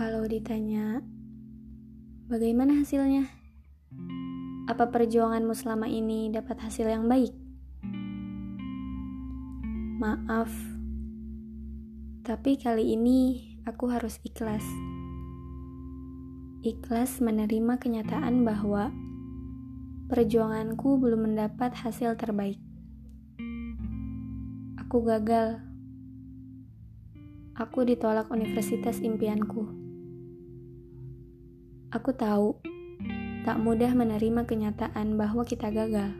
Kalau ditanya, bagaimana hasilnya? Apa perjuanganmu selama ini dapat hasil yang baik? Maaf, tapi kali ini aku harus ikhlas. Ikhlas menerima kenyataan bahwa perjuanganku belum mendapat hasil terbaik. Aku gagal. Aku ditolak universitas impianku. Aku tahu tak mudah menerima kenyataan bahwa kita gagal.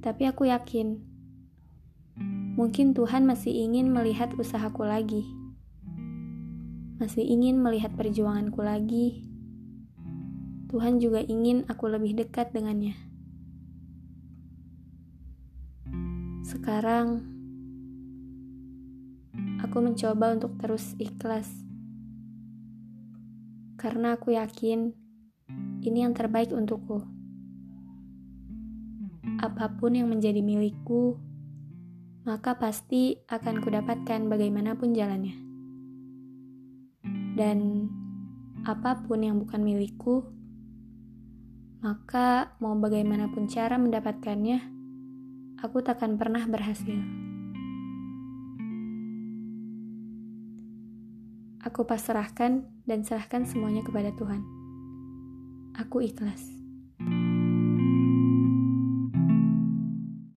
Tapi aku yakin, mungkin Tuhan masih ingin melihat usahaku lagi, masih ingin melihat perjuanganku lagi. Tuhan juga ingin aku lebih dekat dengannya. Sekarang, aku mencoba untuk terus ikhlas karena aku yakin ini yang terbaik untukku. Apa pun yang menjadi milikku, maka pasti akan kudapatkan bagaimanapun jalannya. Dan apa pun yang bukan milikku, maka mau bagaimanapun cara mendapatkannya, aku takkan pernah berhasil. Aku pasrahkan dan serahkan semuanya kepada Tuhan. Aku ikhlas.